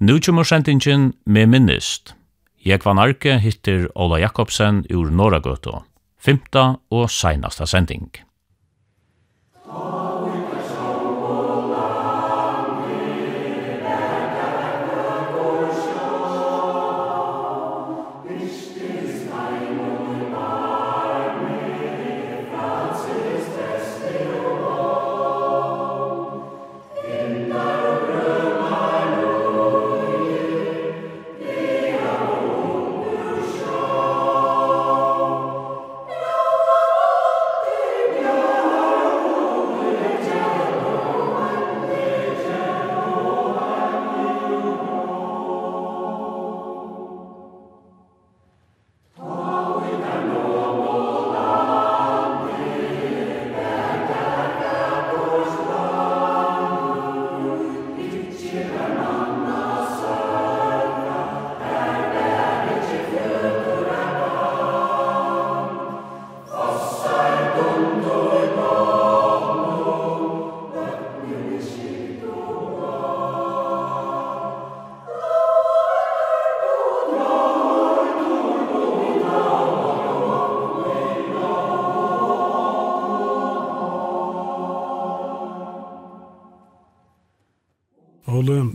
Nu kommer sendingen med minnist. Jeg var narke hittir Ola Jakobsen ur Norragøtå. Fymta og seinasta sending. Oh.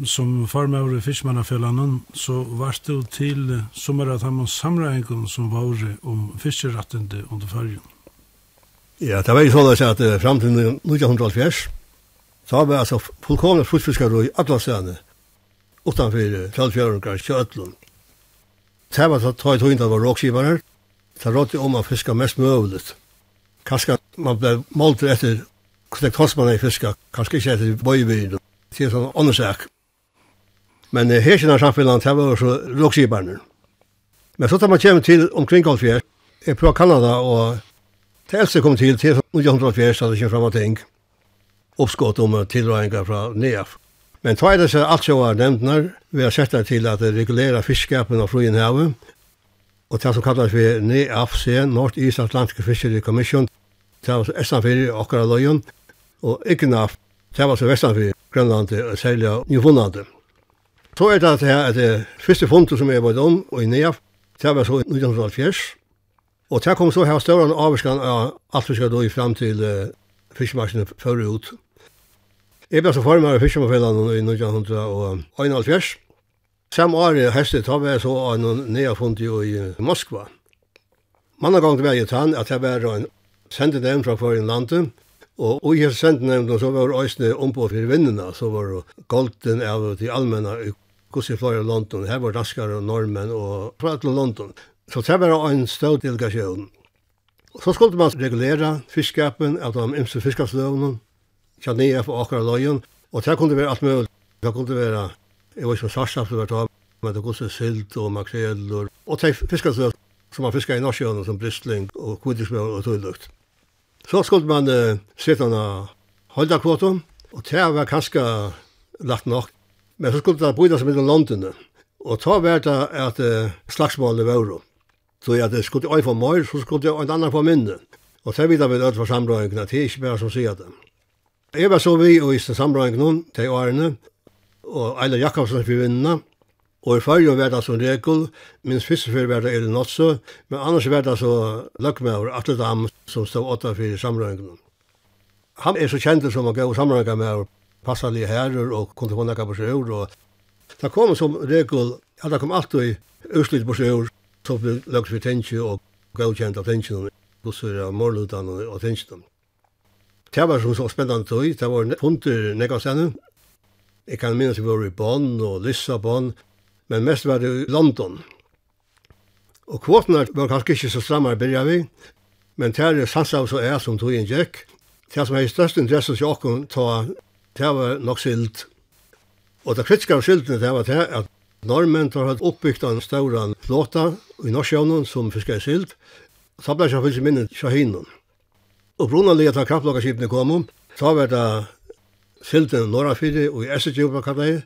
som formøver i fiskmannafellanen, så var det til sommer at han samreingen som var om fiskerettende under fargen. Ja, det var jo sånn at uh, fram til 1970, så var vi altså fullkomne fruktfiskere i alle stedene, utenfor Fjellfjørenkar, Kjøtlund. Det var tatt høyt høyt av råkskiverne, så rådde om å fiske mest mulig. Kanskje man ble målt etter hvordan kostmann i fiske, kanskje ikke etter bøybyr, det er sånn åndersak. Men uh, her kjenner samfunnet, det var også råkskibarne. Men så tar man kjem til omkring Kolfjær, jeg prøver Kanada, og det eldste kom til til 1904, så det kjem frem og ting, oppskått om tilrøyninger fra NEAF. Men tvei disse alt som var nevntner, vi har sett det til at det regulerer fiskskapen av Fruenhavet, og det som kallas for NEAFC, North East Atlantic Fishery Commission, det var estanfyrir okkara løyen, og IGNAF, det var så Vestanfyr, Grønland, og særlig Newfoundlandet. Så er det at det, at det første fundet som jeg var om, og i NEAF, det var så 1970, og det kom så her større avvarskan av alt vi skal då i frem til uh, fiskemarskene førre ut. Jeg ble så formar av fiskemarskene i 1971, Sam år i høstet tar vi så av noen nye fund i Moskva. Mange ganger var jeg tann at jeg var en sendenem fra forrige landet, og i hese sendenem så var det øysene ombå for vinnene, så var det golden av de allmenne hvordan jeg fløy i London. Her var danskere og normen og fra til London. Så det var en støv delegasjon. Så skulle man regulera fiskskapen av de ymse fiskskapsløvene, kjenne for akkurat løyen, og det kunne være alt mulig. Det kunne være, jeg var ikke sarsaft var være men det kunne silt og makrell og, og det fiskskapsløv som man fiskar i Norsjøen som bristling og kvidismøl og tøylukt. Så skulle man uh, sitte en holdakvotum, og det var kanskje lagt nok Men så skulle det bryta seg mellom London. Og ta var det at uh, slagsmålet var. jo. Så at det skulle jeg få mer, så skulle en annen få mindre. Og det vidar vi det for samrøyngene, det er ikke bare som sier det. Jeg var så vi og i samrøyngene til årene, og Eiler Jakobsen for vinnene, og i fyrir var det som regel, minst første fyrir var det Eiler Notso, men annars var det så løggmøver, Atle Dam, som stod åtta fyrir samrøyngene. Han er så kjent som å gå samrøyngene med passade herrar och kunne få nekka på sig ur. Det kom som regel, ja det kom alt i utslitt på sig ur. Så blev lagt för tenkje och godkjent av tänken. bussur av morlutan och tänken. Det var som så spännande tog. Det var funder nekka sen. Jag kan minnes vi var i Bonn och Lissabon. Men mest var det i London. Og kvotene var kanskje ikke så stramme å vi, men det er sannsynlig så er som tog inn gikk. Det som er i største interesse til åkken, ta det var nok silt. Og det kritiske av siltene, det var det at normen tar hatt oppbyggt en større flåta i Norsjøvnen som fiskar silt, så ble jeg fyllt minne Shahinen. Og brunanlige til kraftlokkerskipene kom om, så var det silten Norrafyri og i Essetjubra kallet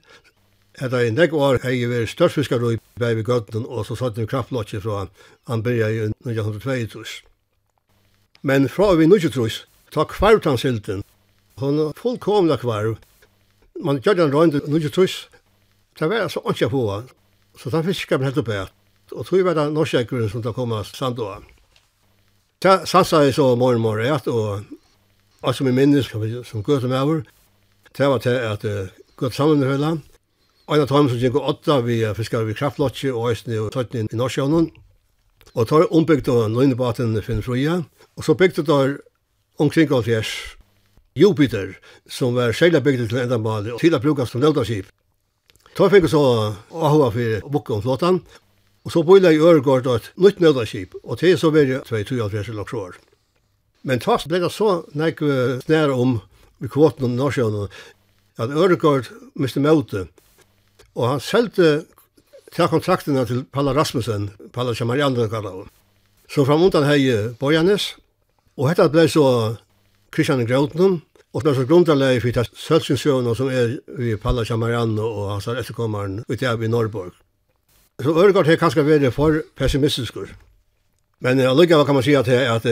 Hetta i nekk år hei størst fiskar i Bævi Gøtten, og så satt det kraftlokki fra han byrja i 1922. Men fra vi 1922, ta kvartan silten Hon er fullkomna kvar. Man gjør den røynd, nu ju trus. Det var altså anka på. Så da fiskar man helt oppe. Og tog var det norska som da kom av sandoa. Ja, sassa är så mormor rätt og och som i minnes som går som över. Det var det att gå samman med hela. Och jag tror som gick åtta vi fiskar vi kraftlotje og æsni og tøytni i Norrsjön. Og tar ombyggt og nøynebaten finns fruja. Og så byggde där omkring 80 Jupiter, som var særlig bygd til endamali, og til å bruke som nøvdaskip. Da fikk jeg så AHA for bukke om flottan, og så bøyla i Øregård et nytt nøvdaskip, og til så var det 2-2-3 år. Men tvast ble det så nek snæra om vi kvoten om Norsjøen, at Øregård miste møte, og han selte til kontraktene til Palla Rasmussen, Palla Kjamarianen kallar hun. Så framundan hei Bojanes, og hetta blei så Kristian Grautnum, og det er så grunderleie for det sølsinsjøene som er i Palla Chamariano og hans er etterkommeren ute av i Norrborg. Så Øregard har kanskje vært for pessimistisk. Men allikevel kan man si at, at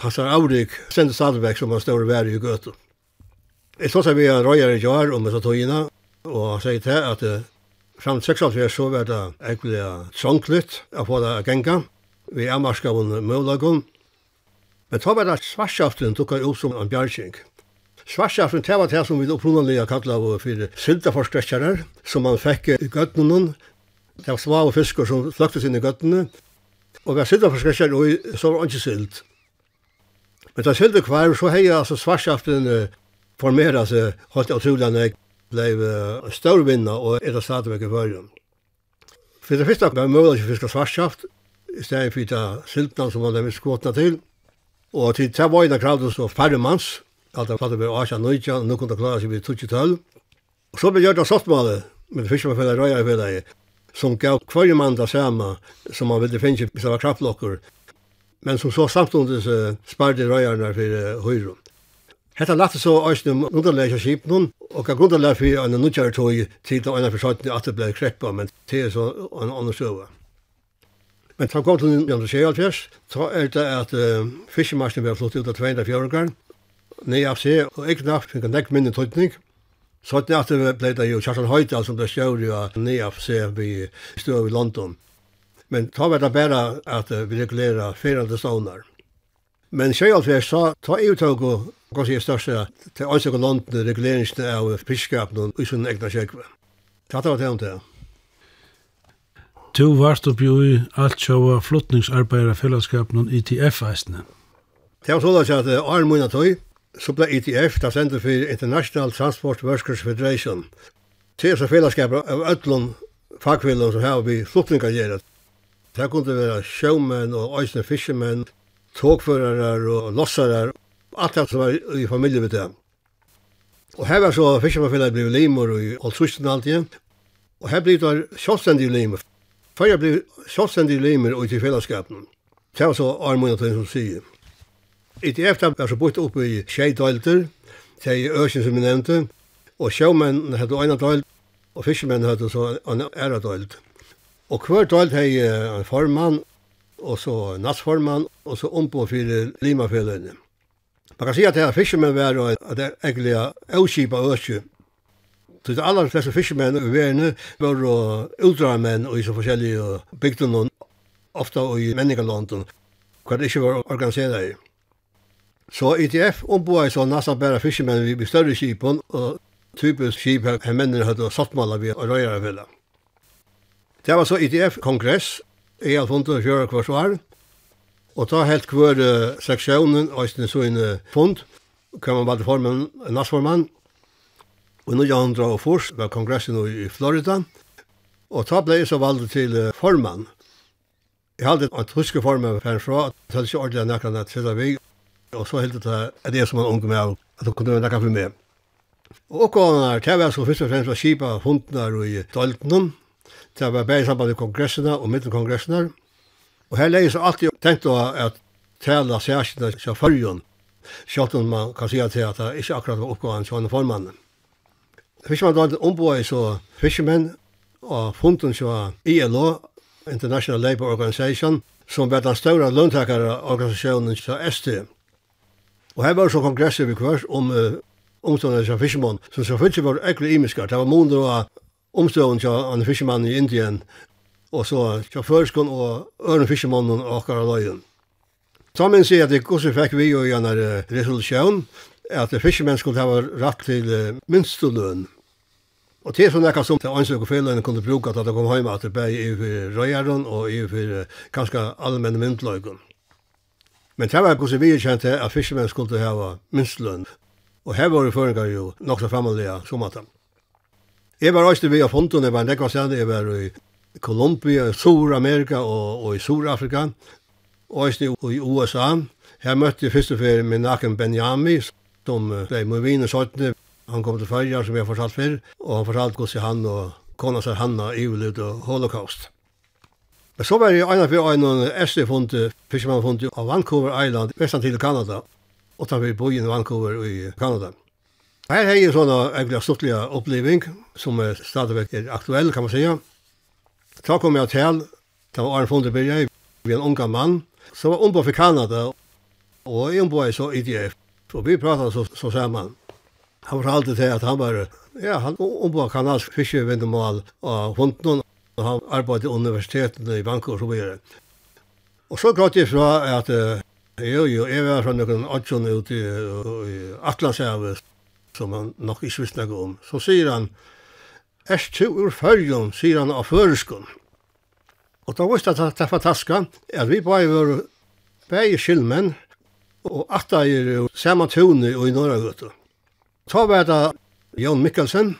hans er avrik sender stadigvæk som han står i i Gøtu. Jeg slåss at vi er røyere i jar om disse togene, og han sier til at uh, fram til 6 så var det egentlig trångklitt å få det å genga. Vi er marska av mulighet Men ta var det svarskjaften tukka opp som en bjergjeng. Svarskjaften, det var det som vi opprunalega kallet av for sildaforskrekkjarar, som man fikk i gøttene. Det var svav og fiskar som fløktes inn i gøttene. Og vi har sildaforskrekkjar og så var det ikke sild. Men da silda kvar, så hei altså svarskjaften formera seg holdt jeg utrolig av tulene blei større vinna og er det stadigvæk i førjen. For det første var mulig å fiske svarskjaft, i stedet for det sildene som man hadde skåtna til, Og til det var en av kravene så færre manns, at det fattet vi 18-19, og nå kunne det klare seg vi 2012. Og så ble gjørt av sottmålet, med fiskemanfellet og røyaffellet, som gav hver mann det samme, som man ville finne hvis det var kraftlokker, men som så samtidig uh, sparte røyerne for uh, høyre. Hetta lagt så æsnum underlægja skipnum, og kan grundarlega for en nudjar tog til en av forsøytene at det ble kreppa, men det er så en annen søva. Men ta kom til 1970, ta er det at uh, fiskemarskene ble flott ut av 200 fjøringar, nye av seg, og ikke nakt fikk en nekk minne tøytning. Så det at det ble det jo Kjartan Høydal som ble stjør jo nye av seg vi stod i London. Men ta var det bare at uh, vi regulerer firande stånar. Men 1970, sa, ta i uttog og hva sier største til ansøk og London reguleringsne av fiskskapen og i sin egna kjøkve. Tatt var det om det to varst oppi i alt sjåa flottningsarbeidere fellesskapen ITF-eisene. Det var så at Arne Muna tøy, så ble ITF, da sender for International Transport Workers Federation. til er så fellesskaper av ötlun fagfellene som har vi flottningar gjerne. Det kunne være sjømenn og øyne fiskemenn, togførere og lossere, alt det som var i familie med det. Og her var så fiskemannfellet ble limor i Olsvisten alltid, og her ble det sjåstendige limor. Før jeg ble sjålstendig limer og i fellesskapen, det var så armen til som sier. ITF var så bort oppe i tjejdøylter, til øsken som vi nevnte, og sjømenn hadde en døylt, og fiskemenn hadde så en ære døylt. Og hver døylt hei en formann, og så nattformann, og så ombå for limafellene. Man kan si at det er fiskemenn var at det er egentlig avskipa øsken, Så det aller fleste fiskemenn i verden var ultramenn i så forskjellige bygdene, ofte i menningerlanden, hva det ikke var organiseret i. Så ITF omboa så nesten bare fiskemenn vi blir større skipen, og typisk skip her mennene hadde sattmaler vi og røyere. Det var så ITF-kongress, i alle fundet kjøre hver svar, og ta helt hver seksjonen, og i sin fund, kan man være formen, nassformann, Og nå gjør og fors var kongressen i Florida, og ta ble jeg så valgt til formann. Jeg hadde en tyske formann for en fra, så hadde ikke ordentlig nekker til det vi, og så helt det at jeg som en unge med, at hun kunne være nekker for meg. Og oppgående her, det var så først og fremst å kjipa hundene i Daltonen, det var bare i samband med kongressene og midtenkongressene. Og her legger så alltid tenkt å at tala særskilt av førjon, sjalt om man kan si at det ikke akkurat var oppgående til formannen. Fiskemann omboi så fiskemenn og funden så ILO, International Labour Organization, som var den større lønntakarorganisationen til ST. Og her var så kongresser vi kvart om uh, omstående av fiskemann, som så fyllt var ekkert imiskar. Det var måneder av omstående til en fiskemann i Indien, og så kjafførskon og øren fiskemannen og akkurat løyen. Så minns jeg at det gosser fikk vi jo i en resolusjon, at fiskemenn skulle hava rett til uh, minsteløn. Og til sånn ekka som ansøk og feiløyne kunne bruka til at det kom heima at det i for røyaren og i for uh, ganske allmenne. Men det var hvordan vi kjente at fiskemenn skulle hava minsteløn. Og her var det føringar jo nok så fremmedlige som at Jeg var også vi av fonden, jeg var en ekva sted, jeg var i Kolumbia, Sur-Amerika og, og i Sur-Afrika, og også i USA. Her møtte jeg første fyrir med Naken Benjami, fortalt om Leim og Vin og Sjøttene. Han kom til Førjar, som jeg har fortalt før, og han fortalte hvordan han og kona seg Hanna i ulet og holocaust. Men så var det en av en SD-fond, fiskemann-fond av Vancouver Island, vestan til Kanada, og da vi bor i Vancouver i Kanada. Her har jeg sånne egentlig stortlige oppleving, som er stadigvæk er aktuell, kan man säga. Da kom jeg til, da var Arne Fonde Birger, vi er en unga mann, som var ombå for Kanada, og jeg ombå så IDF. Så vi pratade så, så samman. Han var alltid til at han var, ja, han omba kanalsk fiskevindemål av hunden, og han arbeidde i universiteten i Vancouver og så videre. Og så grått jeg fra at jo, jo, jeg var fra noen adjon ute i, i Atlashavet, som han nok ikke visste noe om. Så sier han, er du ur fyrjon, sier han av føreskon. Og da visste jeg at det var taska, at vi bare var begge skilmenn, og atta er saman tune og i norra Norragøtta. Ta var det Jan Mikkelsen,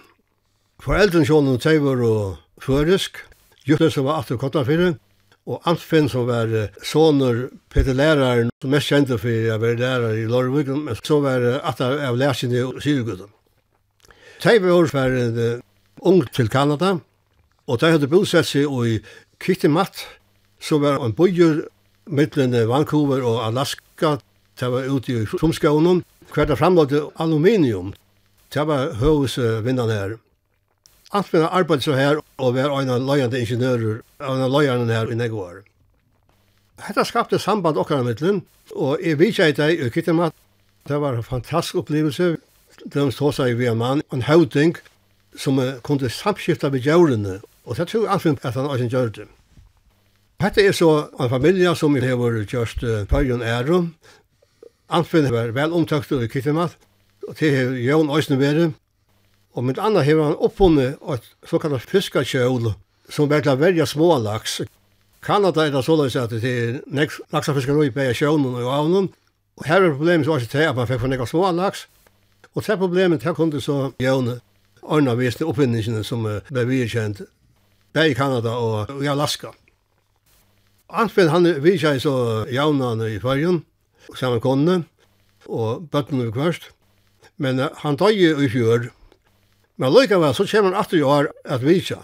foreldren sjånen Teivor og Førisk, Jutte som var atta kotta fyrir, og Antfinn som var soner Peter Læraren, som mest kjente for å være lærer i Lorvig, men så var atter av lærsinne og Syrgøtta. Teivor var en ung til Kanada, og de hadde bosett seg i Kittimat, som var en bøyer mittlen Vancouver og Alaska, Det var ute i Tromskånen, hver det framlagde aluminium. Det var høvesvinnene her. Alt mine arbeid så her, og var en av løyende ingeniører, en av løyene her i Negård. Hetta skapte samband okkar av mittlen, og jeg vidtja i deg i Kittimat. Det var en fantastisk opplevelse. De stod seg via mann, en høvding, som kunne samskifta ved djørene, og det tror jeg alltid at han også gjør det. Hetta er så en familie som har gjort Pøyjon Ærum, Alfin var vel omtøkster i Kittimat, og til er Jón Øysnevere, og med anna har han oppfunnet et såkallt fiskakjøl, som var til å velge smålaks. Kanada er det således at det er nekst laksafiskar i begge sjøvnen og avnen, og her er problemet så også til at man fikk for nekka smålaks, og til problemet til kom så Jón Øyna viste oppfinningene som ble virkjent, begge i Kanada og i Alaska. Alfin han virkjent så javnan i Førjen, saman konne, og bøttene vi kvart. Men uh, han tar jo i fjør. Men likevel så kommer han atter i år at vise.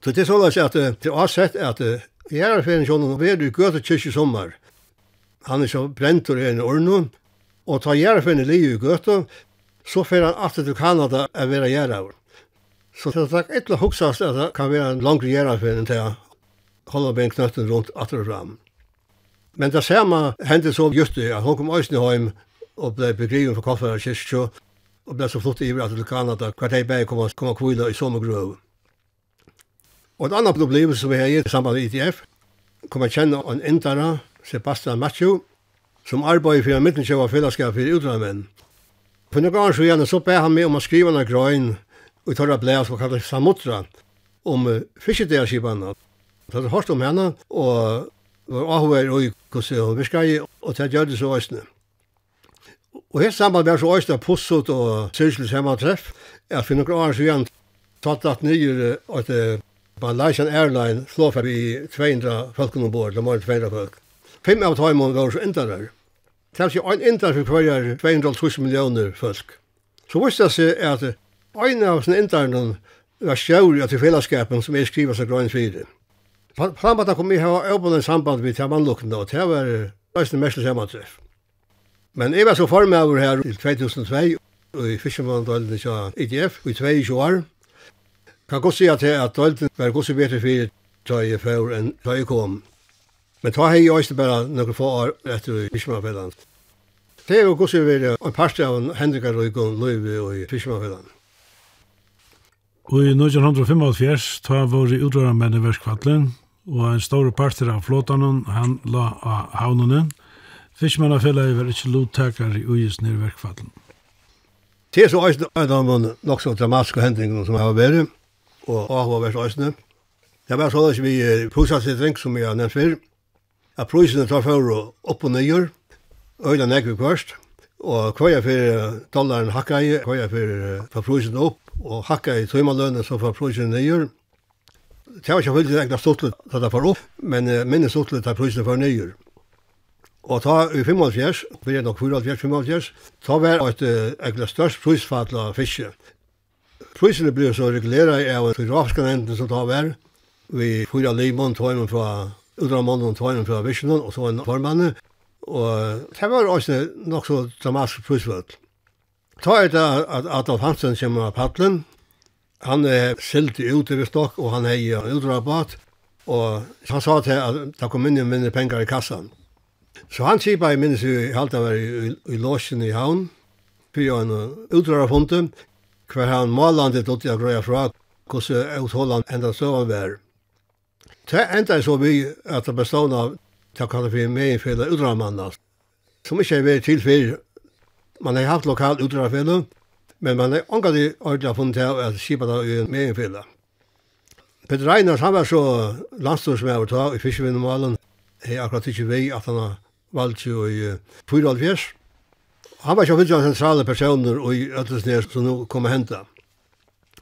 Så det er sånn at uh, det har sett at uh, jeg er ferien sånn at vi er i Gøte kyrkje sommer. Han er så brent og brentor i en orno, og tar Gjerarferien i livet i Gøte, så fer han alltid til Kanada å være Gjerarferien. Så det er etter å huske at det kan være en langere Gjerarferien til å holde ben knøtten rundt atter og fram. Men det samme hendte så just det, at hun kom øyne hjem og ble begriven for kaffe og kyrkjø, og ble så flott i ivrigt til Kanada, hver dag bare kom og kvile i sommergrøv. Og et annet problem som vi har i samband med ITF, kom jeg kjenne en indere, Sebastian Matthew, som arbeider for en midtenkjøv av fellesskap for utdragmenn. På noen ganger så gjerne så ber han meg om å skrive noen grøn og tar av blæs og kallet Samutra om fiskedearskipene. Så jeg har hørt om henne, og var avhver og hvordan hun virka i, og det gjør det så øsne. Og helt sammen var så øsne pusset og synsels hjemme treff. Jeg finner noen år siden, tatt at nye at Malaysian Airline slår for i 200 folk ombord, det var 200 folk. Fem av timene var så enda der. Det er ikke en enda for hver 200 millioner folk. Så visste jeg seg at en av sine enda var sjøri til fellesskapen som jeg skriver seg grønn fyrir. Frambandet kom i hava åpnet samband med mannlukkene, og det var løsne mest samantreff. Men jeg var så formøver her i 2002, og i fiskermanndølene til IDF, i 22 år. Kan godt si at dølene var godt så bedre for da jeg før enn da jeg kom. Men ta hei også bare noen få år etter fiskermannfellan. Det er jo godt så bedre en parste av Hendrikar og Løyve og fiskermannfellan. Og i 1945 ta våre utdrarmenn i verskvallen, og en stor parter av flåtanen han la av havnene. Fiskmanna Fiskmannafella var ikke lottakar i ugis nere verkfallen. Det er så eisne en av de nok så dramatiske hendringene som har vært, og av har vært eisne. Det var sånn at vi pusset sitt ring som jeg har nevnt før, at prisene tar for opp og nøyer, øyne nekve først, Og kvaja fyrir dollaren hakka i, kvaja fyrir ta frusen opp, og hakka i tøymalønne så fa frusen nyer. Det var ikke veldig egna stortlet da det var opp, men uh, minne stortlet ta frusen for nyer. Og ta i 75, vi er nok 74-75, ta var et uh, egna størst frusfall av fiske. Frusene blir så regulera av fyrirafskan enden som ta var, vi fyra limon, tøymen fra Udramannen, mannen og fra Visjonen, og så en formanne, Og det var også nok så dramatisk plussvøld. Ta er det at Adolf Hansen kommer av paddelen. Han er silt ut i stokk, og han er i utrabat. Og han sa til at det kom inn i minne penger i kassan. Så han kipa i minnes i halvt av i, i låsen i havn, fyrir en utrararfunde, hver han malandet ut i jeg grøya fra hvordan uthålland enda søvan var. Det enda så vi at det bestående av til å kalle for megenfellet utdramanna, som ikke er vært til før. Man har haft lokal utdrafellet, men man har ångat i ordentlig funnet til at skipa det i megenfellet. Peter Reiners, han var så landstorsmøver ta i fiskevinnumalen, jeg akkurat ikke vei at han har valgt jo i 4,5 han var ikke finnes av sentrale personer i Øtlesnes som nå kom og hentet.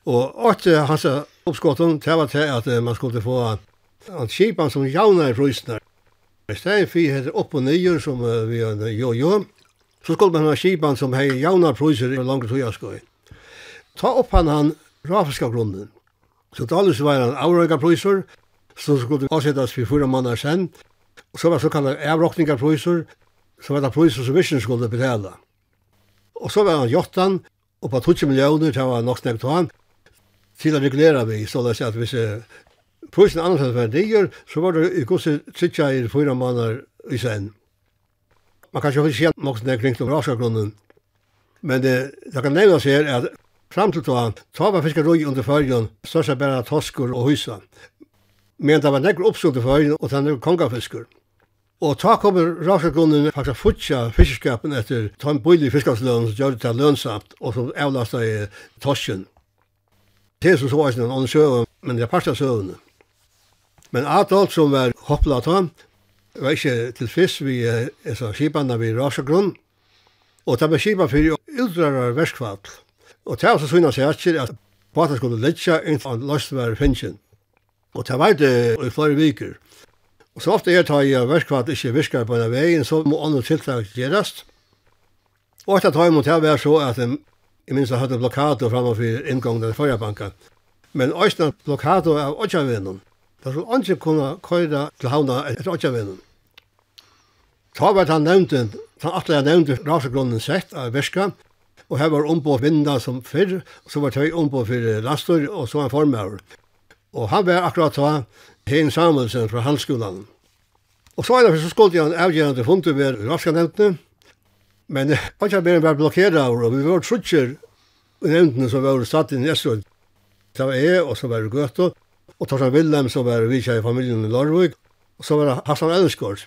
Og åtte hans oppskåten, det var til at man skulle få en skipan som javna i frysene, I stedet for heter opp og nyer som vi har jo-jo, så skulle man ha skipan som hei jauna priser i langt langre tøyaskøy. Ta opp han han grafiska grunnen. Så til alle så var han avrøyga priser, så skulle avsettes for fyra måneder sen. Så var såkallade avrokninga priser, så var det priser som visjen skulle betala. Og så var han jottan, og på 20 millioner, det var nok snakket han, til å regulere vi, så det er at hvis Prøysen annerledes var dyr, så var det i gusset tritja i fyra måneder i sen. Man kan ikke si at nok det kring til rasagrunnen, men det, det kan nevnes her at fram til tåan, ta var fiskar fiskaroi under fyrjon, størst bare toskur og hysa. Men det var nekker oppskudd i fyrjon, og det var kongafiskur. Og ta kommer rasagrunnen faktisk futja fiskerskapen etter ta en bøylig fiskarsløn, som gjør det til lønnsamt og som avlasta i torsken. Det er som så var en annen søvn, men det er parst av søvnene. Men Adolf som var hoppla han, var ikke til fisk vi essa skipene vi rasegrunn, og det var skipa fyrir yldrar verskvall. Og det var så syna seg etter at bata skulle letja inn han løst var finnsin. Og det var det i flere viker. Og så ofte er det at verskvall ikke virkar på en vegin, så må andre tiltak gjerast. Og etter tøy imot det var så at jeg minns jeg hadde blokkado framme for til Føyabanka. Men òsna blokkado av Odjavinnum. Da skulle andre kunne køyre til havna etter Åtjavinnen. Ta var han nevnte, han atle jeg nevnte rasegrunnen sett av Verska, og her var ombå vinda som fyrr, og så var tøy ombå for lastor, og så var han formøver. Og han var akkurat ta Hein Samuelsen fra Halskolan. Og så var det så skulle han avgjørende funnet ved raska nevntene, men Åtjavinnen var blokkeret av, og vi var trutsjer nevntene som var satt i Nesrud. Det var jeg, og så var det Gøtto, Og Torstein Willem, som var vidtja i familien i Lorvig, og så var Hassan Elskård.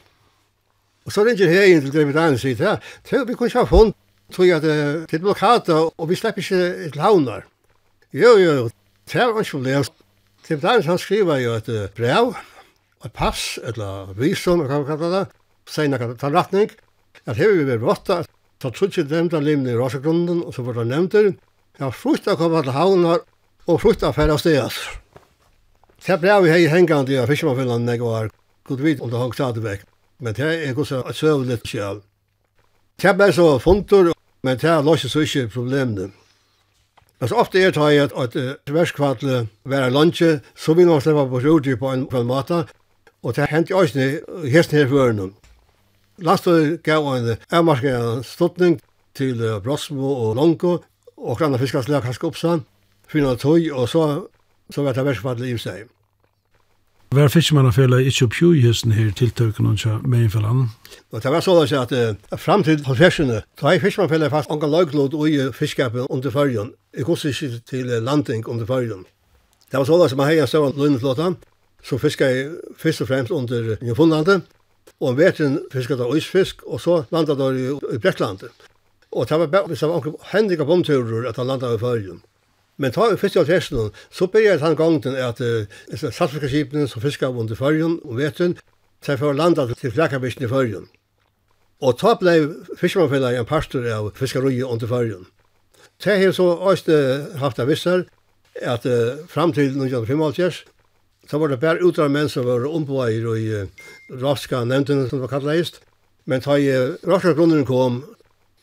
Og så ringer jeg inn til Grevit Ein og sier, ja, vi kunne ikke ha funnet, tror jeg at det til blokata, og vi slipper ikke til havnar. Jo, jo, jo, det var ikke problem. Grevit Ein, han skriver jo et brev, et pass, eller visum, hva man kallar det, sen jeg tar retning, at her vi var råtta, så trodde ikke nevnt av limene i Rosegrunden, og så var det nevnt der, jeg frukt å komme til havnar, og frukt å fære av stedet. Det ble vi hei hengande av Fiskermannfinland nek var god vid om det hong stadig vekk. Men det er gos gosa søv litt sjal. Det ble så funtur, men det er løser så ikke problemene. Men så ofte er det at et verskvatle være lunsje, så vil man slippe på sjordi på en kvann mata, og det hendt i òsne hesten her føren. Lastor gav en avmarska stuttning til Brosmo og Lonko, og grann fiskarslag kanskje oppsann, finna tøy, og så så var det versfallet i seg. Var fiskemannafjellet ikke opp jo i hesten her tiltøkene med Meinfellan? Og det var sånn at uh, fram til halvfjersene, da er fiskemannafjellet fast anker løglod og i fiskapen under fargen. Jeg koste ikke til landing under fargen. Det var sånn at man heier støvann løgneflåten, så fiskar jeg først og fremst under Newfoundlandet, og om vetren fiskar da isfisk, og så landet da i, i Brettlandet. Og det var bare hvis det var anker hendiga bomturer at han landet i fargen. Men ta i fisk av tersen, så byrjar han gongen at uh, satsfiskaskipene som fiskar under fyrjun og vetun, seg for landa til flakabisken i fyrjun. Og ta blei fiskmannfellet en pastor av fiskarøyet under fyrjun. Det har så også haft av vissar at uh, fram til 1955, så var det bare utdra menn som var ombåir og i uh, raska nevntene som var kallet Men ta i uh, raska grunnen kom,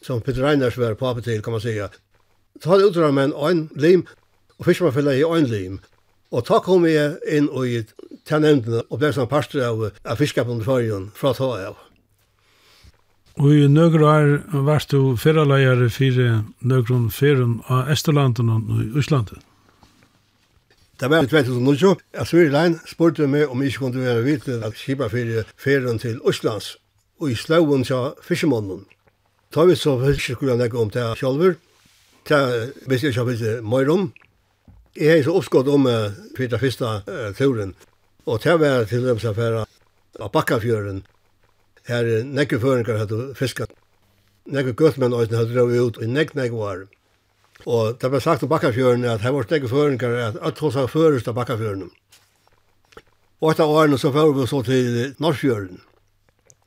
som Peter Reiners var papet til, kan man säga, Så hadde utdrag med en lim, og fiskmannfellet i en lim. Og ta kom jeg inn og i tennendene og ble som pastor av, av fiskapen under fra ta av. Og i nøkker år var du ferraleier fire nøgrun fyren av Esterlanden og i Øslandet. Det var i 2009. Asviri Lein spurte meg om jeg ikke kunne være vidt at skipa fyrir ferrum til Østlands og i slauen til fiskemånden. Ta vi så fiskeskulen jeg om det sjálfur, til hvis jeg ikke har blitt mer om. Jeg er så oppskått om for det første turen. Og til å være til dem som færa av Bakkafjøren. Her er nekke føringer hadde fisket. Nekke gøtmenn og hadde drevet ut i nekk nekk var. Og det ble sagt om Bakkafjøren at her var nekke føringer at alt hos av først av Bakkafjøren. Og etter årene så fører vi så til Norrfjøren.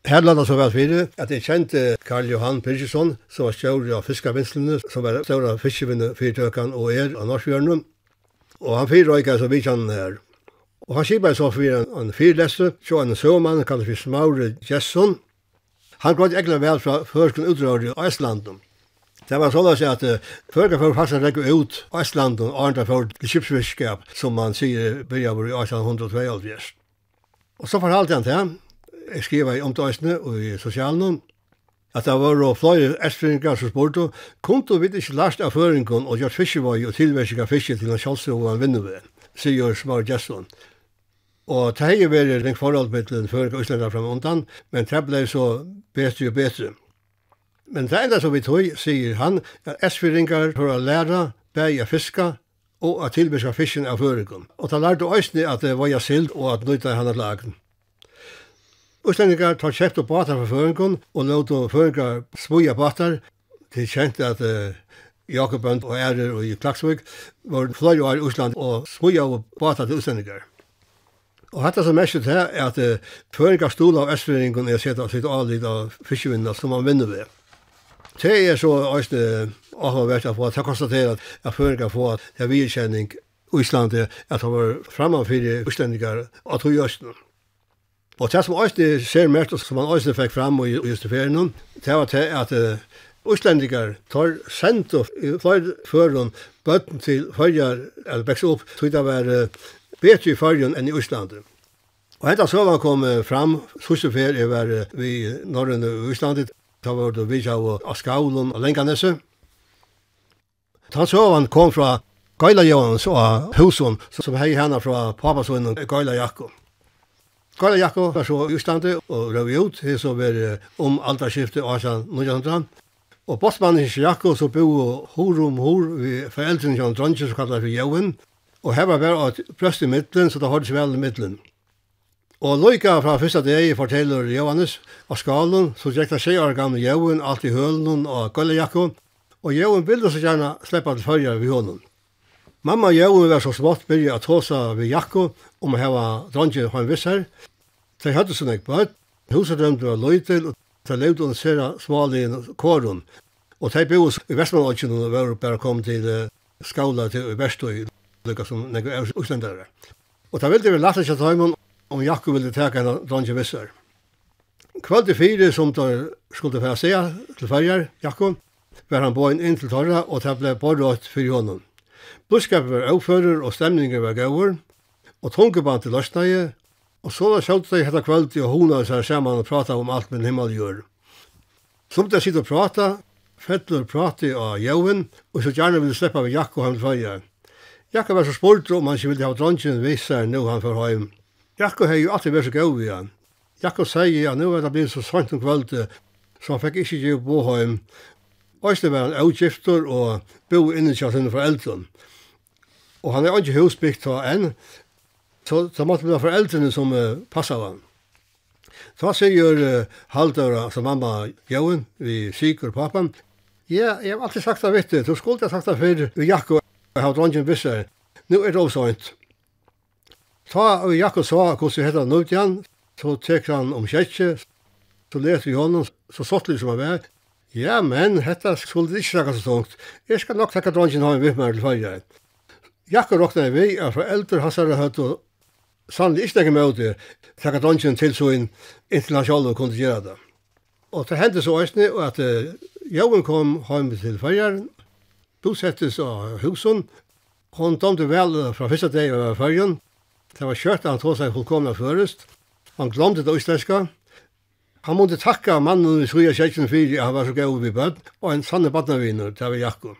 Her landa så vel fyrir at jeg kjente Karl Johan Pirkjesson, som var stjør av fiskavinslene, som var stjør av fiskevinnefyrtøkan og er av Norsfjørnum. Og han fyrir røyka så vidt han her. Og han skipa så fyrir en, en fyrleste, så en søvmann, kallet for Smaure Jesson. Han grått egla vel fra førsken utrøyri i Østlandum. Det var sånn at uh, før jeg faktisk rekker ut Østland og andre for kipsfiskskap, som man sier, begynner i 1802. Og så fortalte han til jeg skriver i omtøysene og i sosialen, at det var flere estringar som spurte, kom du vidt ikke last av føringen og gjort fiskevøy og tilversik av fiske til en kjølse og en vinnerved, sier Smar Gjesson. Og det har vært en forhold med den føring og Østlanda frem undan, men det ble så bedre og bedre. Men det enda som vi tog, sier han, at estringar for å lære, bæg av fiska, og at tilbyrsa fisken av føringen. Og han lærte òsne at det var jeg sild og at nøyta henne lagen. Østlendingar tar kjeft og batar for føringen, og låt og føringar svuja batar. til kjent at uh, Jakob og Ærer og i Klaksvik var fløy år i Østland og svuja og batar til Østlendingar. Og hatt som mest er at uh, føringar stola av Østlendingon er sett av sitt avlid av fiskevinnene som man vinner ved. Det er så øyne avhåndvært å få at jeg konstaterer at føringar få at jeg er virkjenning Íslandi at han var framman fyrir Íslandingar at hui Íslandi. Og det som også ser mest, som man også fikk fram i just ferien, det var til at uh, tar sendt og flere føren bøtten til høyar, eller vekst opp, tog det var bedre i føren enn i Íslandi. Og hentet så var kom fram, sørste fer jeg var vi i Norrøn og Íslandi, da var det vidja og Askaulen og Lenganesse. så søvan kom fra Gaila Johans og Huson, som hei henne fra papasønnen Gaila Jakob. Karla Jakko var så i Østlandi og røv ut, det som var om alderskiftet 1800. Og bossmannen Jakko så bo hor om hor vi foreldrene til dronje som kallet for Joven. Og her var bare et prøst i midtelen, så det holdt seg vel i midtelen. Og loika fra første dag forteller Johannes av skalen, så gikk det seg av gamle Joven alt i hølen og Karla Jakko. Og Joven ville så gjerne slippe til følge ved hånden. Mamma og Johan var så smått byrja ta seg ved Jakko om å hava dronjen han visser, De hadde sånn nek bøtt. Huset dømte var løytil, og de levde under sera smalien kåren. Og de bo i Vestmannåkjen, og var bare kom til skala til Vestøy, lukka som nek er uslendare. Og de ville vi lagt seg tøymon om Jakob ville teka henne dronje Vissar. Kvöld i fire som de skulle færa seg til færger, Jakob, var han båin inn til torra, og det ble borrått fyrir honom. Budskapet var avfører og stemninger var gauver, og tungeband til løsnæje, Og så var sjålt det hetta kvöldi og hona seg saman og prata om alt min himmel gjør. Som det sitter og prata, fettler prati av jøven, og så gjerne ville sleppa vi Jakko han føyja. Jakko var så spurt om han ikke ville ha dronjen visse viser nu han for heim. Jakko hei jo alltid vært så gau i han. Jakko sier at nu er det blitt så sant om kvölde, så han fikk ikke gjøre bo heim. Øysle var han avgifter og bo inni kja sine foreldren. Og han er ikke husbygd ta enn, Så det måtte vara foreldrene som uh, passet honom. Så säger uh, Halldor, altså mamma Johan, vi syker pappan. Ja, jeg har alltid sagt det vet du. Du skulle ha sagt det før vi Jakko, jeg har dronjen vissa. nå er det også sånt. Ta vi Jakko sa hvordan vi heter nu igen. Så tar han om kjetje. Så läser vi honom så sottlig som han var. Ja, men detta skulle inte snakke så tungt. jeg skal nok takke dronjen ha en vitt med till följa. Jakob råknade vi foreldre, hans har sagt og sannlig ikke noe møte, takk at ånden til så inn internasjonale kunne gjøre det. Og det hendte så også, og at uh, Joven kom hjem til Førjeren, bosettes av husen, Hon domte vel fra første dag av var. Det var kjørt han tog seg fullkomna først. Han glomte det østleska. Han måtte takka mannen i Sruja Kjekken fyrir, han var så gau vi bød, og en sanne badnaviner, det var Jakko.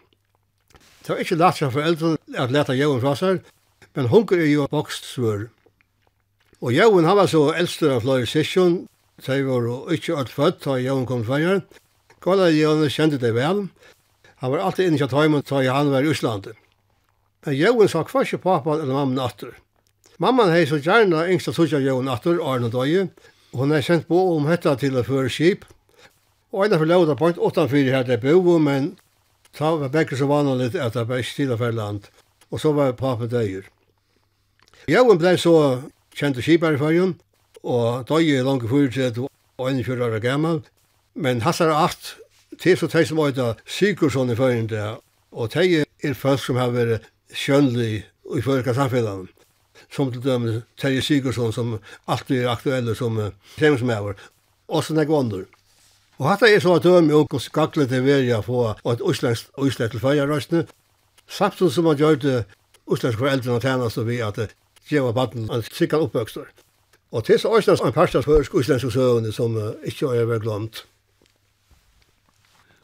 Det var ikke lagt seg foreldrene at leta jævn fra seg, men hunker er jo vokst svør. Og Jøen, han var så eldste av flere sysjon, så jeg var ikke alt født da Jøen kom fyrir. Sverige. Kåla Jøen kjente det vel. Han var alltid inne i tøymen da han var i Øslandet. Men Jøen sa hva ikke pappa eller mamma natter. Mamman hei så gjerne yngst tog av Jøen natter, Arne Døye. Hun hei sendt på om hetta til å føre skip. Og en av forlauda point 8-4 her det bo, men ta var begge så vanlig at det var ikke til å føre land. Og så var pappa døyer. Jøen blei så kjente skipar i fargen, og døg er langt fyrir til og enn fyrir år gammal. Men hassar at til så teg som øyda Sigurdsson i fargen der, og teg er folk som har vært skjønlig i fyrir samfunnet. Som til døm Terje Sigurdsson som alltid er aktuelle som treningsmæver, og så nekker gvandur. Og hatt er så at døm jo hvordan skaklet til verja få et uslensk til fyrir Samtidig som man gjør det uslensk foreldrene tjeneste vi at geva baden en sikker oppvøkstor. Og til så er en parstans høysk uslensk søvende som uh, ikke har vært glemt.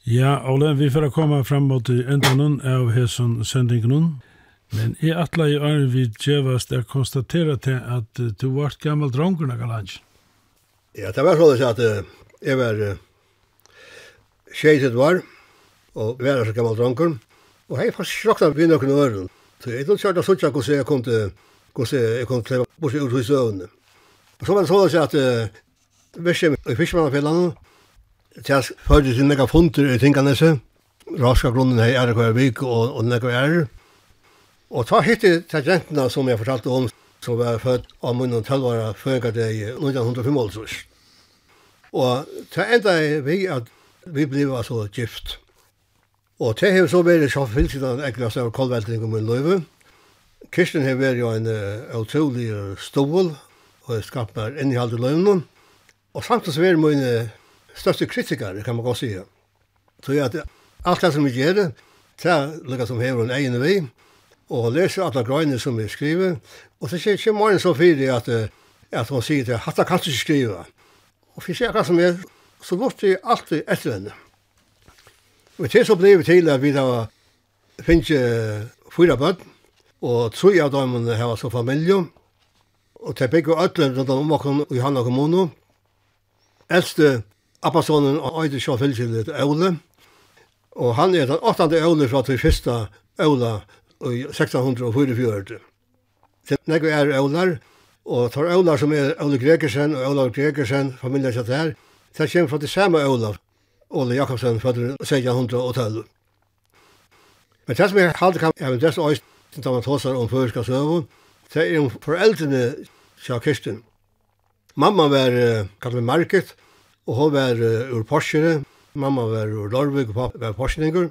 Ja, Ole, vi får komme frem mot enden av hesson sendingen. Men i atla i øren vi djevast er konstatera til at uh, du vart gammal drongur naga lands. Ja, det var sånn at uh, jeg var uh, tjeitet var, og var så gammal drongur, og hei fast sjokta vi nokon øren. Så jeg tog kjart av suttja hvordan jeg kom til hvordan jeg kom til å bort ut i søvnene. Så var det sånn at uh, verset i Fiskmannafjellene, til førte til nekka funter i Tinganese, raska grunnen her er hver vik og, og nekka er. Og ta hittil til jentene som jeg fortalte om, som var født av munnen tølvare før i 1905 Og ta enda er vi at vi blev altså gift. Og det har så vært så fyllt siden jeg av kolveltning om min løyve. Kirsten har vært jo en uh, utrolig stål, og jeg skapt meg inn i halde løvnen. Og samtidig så er min største kritiker, kan man godt si. Så jeg at alt det som vi gjør, det er lukket som hever en egen vei, og leser alle grøyene som vi skriver, og så kommer ikke morgen så fyrig at, at hun sier til, hatt det kan du ikke skrive. Og for jeg akkurat som er, så lort jeg alltid etter henne. Og til så ble vi til at vi da finnes fyra bøtt, Og tre av dem har så familie. Og til begge ødler rundt om åkken i Hanna kommune. Eldste appasonen og Øyde Sjå Fylkjellet Øle. Og han er den åttende Øle fra til første Øle i 1644. Det er ikke er Øler, og tar Øler som er Øle Gregersen og Øle Gregersen, familien sitt her, det kommer fra det samme Øle, Ole Jakobsen, fra 1612. Men det som jeg halvt kan, er det som er da man tåsar om føreska søvun, det er om foreldrene til Kristin. Mamma var uh, kallet Market, og hun var uh, ur Porsche, mamma var ur Lorvig, og pappa var Porsjeninger.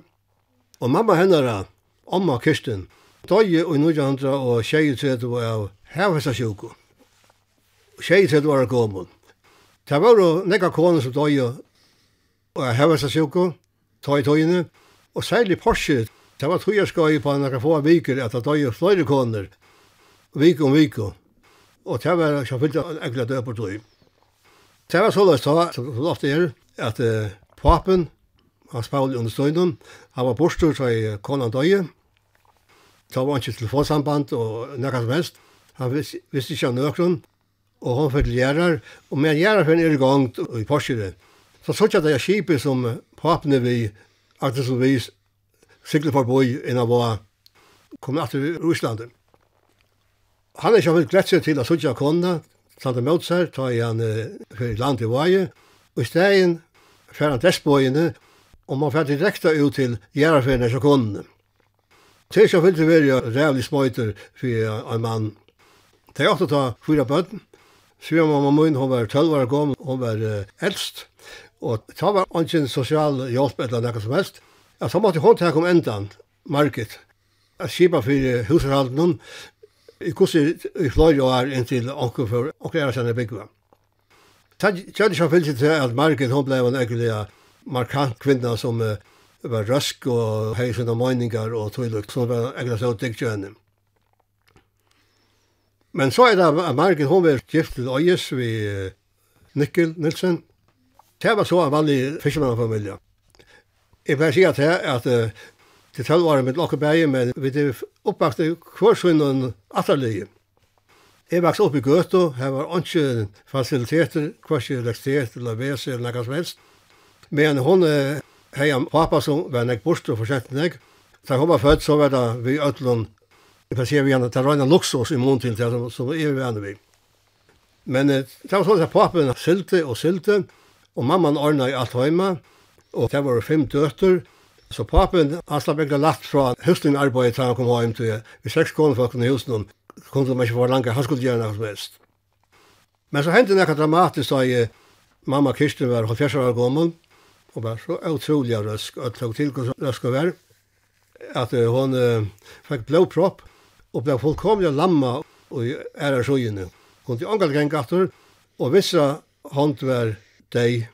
Og mamma hennara, Amma Kristin, døye og nujandra og var av hevhestasjuku. Tjejetredu var gommon. Det var jo nekka kone som døye og hevhestasjuku, tøy tøyene, og særlig Porsjet, Det var tog skoj på några få viker at det döjer flera koner. Vik om vik. og det var så fyllt en ägla døy på tog. Det var så löst då, som det ofta är, att eh, papen, han spavlade under støynden, han var bostur så i konan døye. Det var ikke telefonsamband og nekka som helst. Han visste, visste ikke av nøkron, og han fikk gjerrar, og med gjerrar fyrir er i gang i Porsche. Så sånn at det er skipet som papene vi, at det som vis, sikle for boi enn av var kom natt i Ruslanden. Han er ikke vel glett seg til å sutja konna, samt mot seg, ta i han for land i vaje, og i stegin fer han dessbøyene, og man fer direkta ut til gjerraferien av konna. Det er ikke vel til å være rævlig smøyter for en mann. Det er ofte å ta fyra bøtten, Svira mamma min, hon var 12 år gammel, hon var eldst, og det var ikke en sosial hjelp eller noe som helst. Ja, så måtte hon ta om endan, market. Jeg skipa for husarhalden, i kursi i fløy år inntil onker for onker er sende byggva. Kjærlig som fyllt til at market, hon blei en ekkelig markant kvinna som uh, var rask og hei sina møyningar og tøylukt, som var ekkelig så dyktig henne. Men så er det at market, hon var gift til øyes vi Nikkel Nilsen. Det var så en vanlig fiskemannsfamilie. Jeg bare sier til at uh, til tølv året mitt lokke bæge, men vi er oppvakt i kvarsvinnen atterlige. Jeg vokste opp i Gøto, her var ikke fasiliteter, kvarsi elektritet, eller vese, eller noe som helst. Men hun, hei en pappa som var nek bort og forsett nek. Da hun var født, så var det vi ødlund, jeg kan si vi gjerne, det var en luksus i mån til det, som er vi gjerne vi. Men det var sånn at pappen sylte og sylte, og mamman ordna i alt høyma, og det var fem døtter. Så papen, han slapp egentlig lagt fra høsten arbeidet til han kom hjem til vi seks kone folk i husen, og kunne meg ikke få langt, han skulle gjøre noe som helst. Men så hendte det noe dramatisk da jeg, mamma Kirsten var 70 år gammel, og var så utrolig røsk, og tok til hvordan røsk å være, at hun uh, fikk blåpropp, og ble fullkomlig lamma og æra sjøyene. Hun til omgall gengatter, og visse hånd var deg,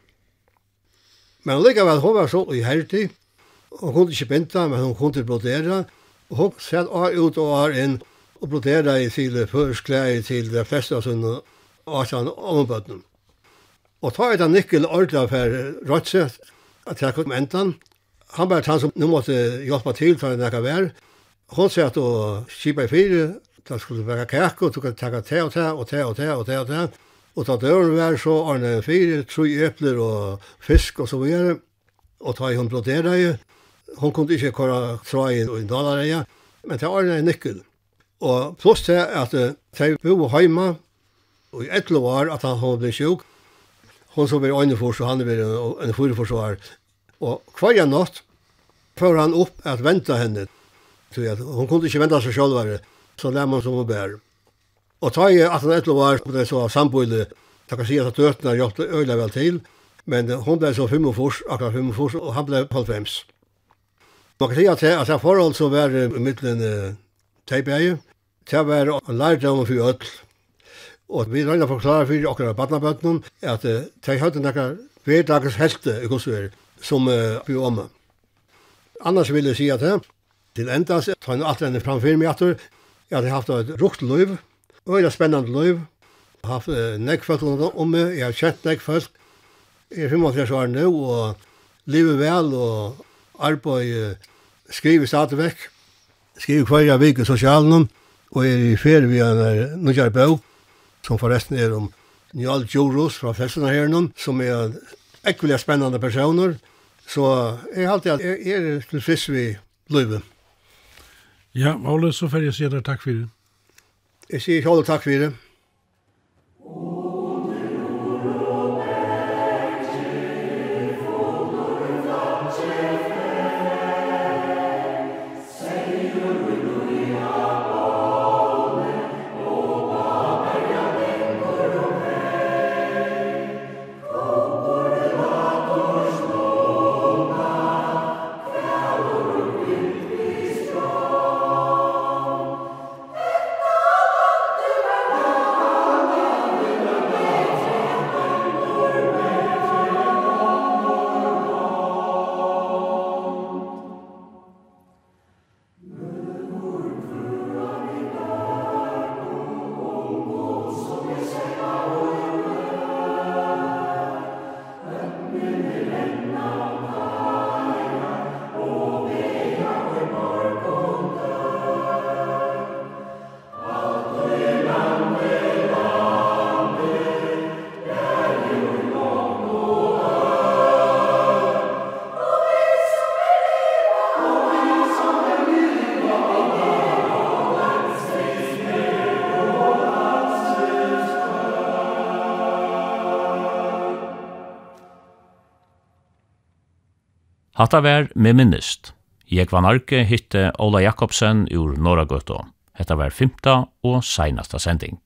Men likevel, hun var så i uheldig. Hun kunne ikke binta, men hun kunne brodera. Og hun sett av ut og av inn og brodera i til førsklæger til de fleste av sine arsan ombøtnen. Og ta et av Nikkel ordla for Rødse, at jeg kom entan. Han var han som nå måtte hjelpe til for en ekka vær. Hun sier at og kjipa i fire, da skulle være kæk, og tog takka te og te og te og te og te og te. Og ta døren var så Arne fire, tre epler og fisk og så videre. Og ta i hun brodera i. Hun kunne ikke kåre tra i en dalareia, men ta Arne en nykkel. Og pluss til at de bo heima, og i et var at han ble sjuk. Hun som var øyne for, så han var en fyreforsvar. Og hver en natt før han opp at venta henne. Så hun kunne ikke venta seg selv, så lær man som hun bærer. Og ta i 1811 var det så samboende, så kan si at døtene hjalp det øyla vel til, men hun ble så 45, akkurat 45, og han ble 95. Man kan si at det, er forhold som var i midten uh, teibeie, det var en lærdom for ødel. Og vi røyna forklare for av badnabøtnen, at uh, de hadde nekka hverdagens helte i Kosover, som uh, vi om. Annars vil jeg si at det, til endas, tar jeg alt enn framfyr meg at jeg hadde haft et rukt løyv, Øyla spennende liv. Jeg har haft nekk folk om meg, jeg har kjent nekk folk. Jeg er 35 år nå, og livet vel, og arbeid skriver stadig vekk. Skriver hver jeg i sosialen, og er i ferie via en nødjar bøv, som forresten er om Njal Djoros fra Felsene her nå, som er ekvelig spennende personer. Så jeg har alltid at jeg er til frisk ved livet. Ja, Ole, så får jeg si deg takk for det. Jeg sier ikke alle takk for det. Hatta vær med minnist. Jeg var narki hitte Ola Jakobsen ur Norragøtå. Hetta var fymta og seinasta sending.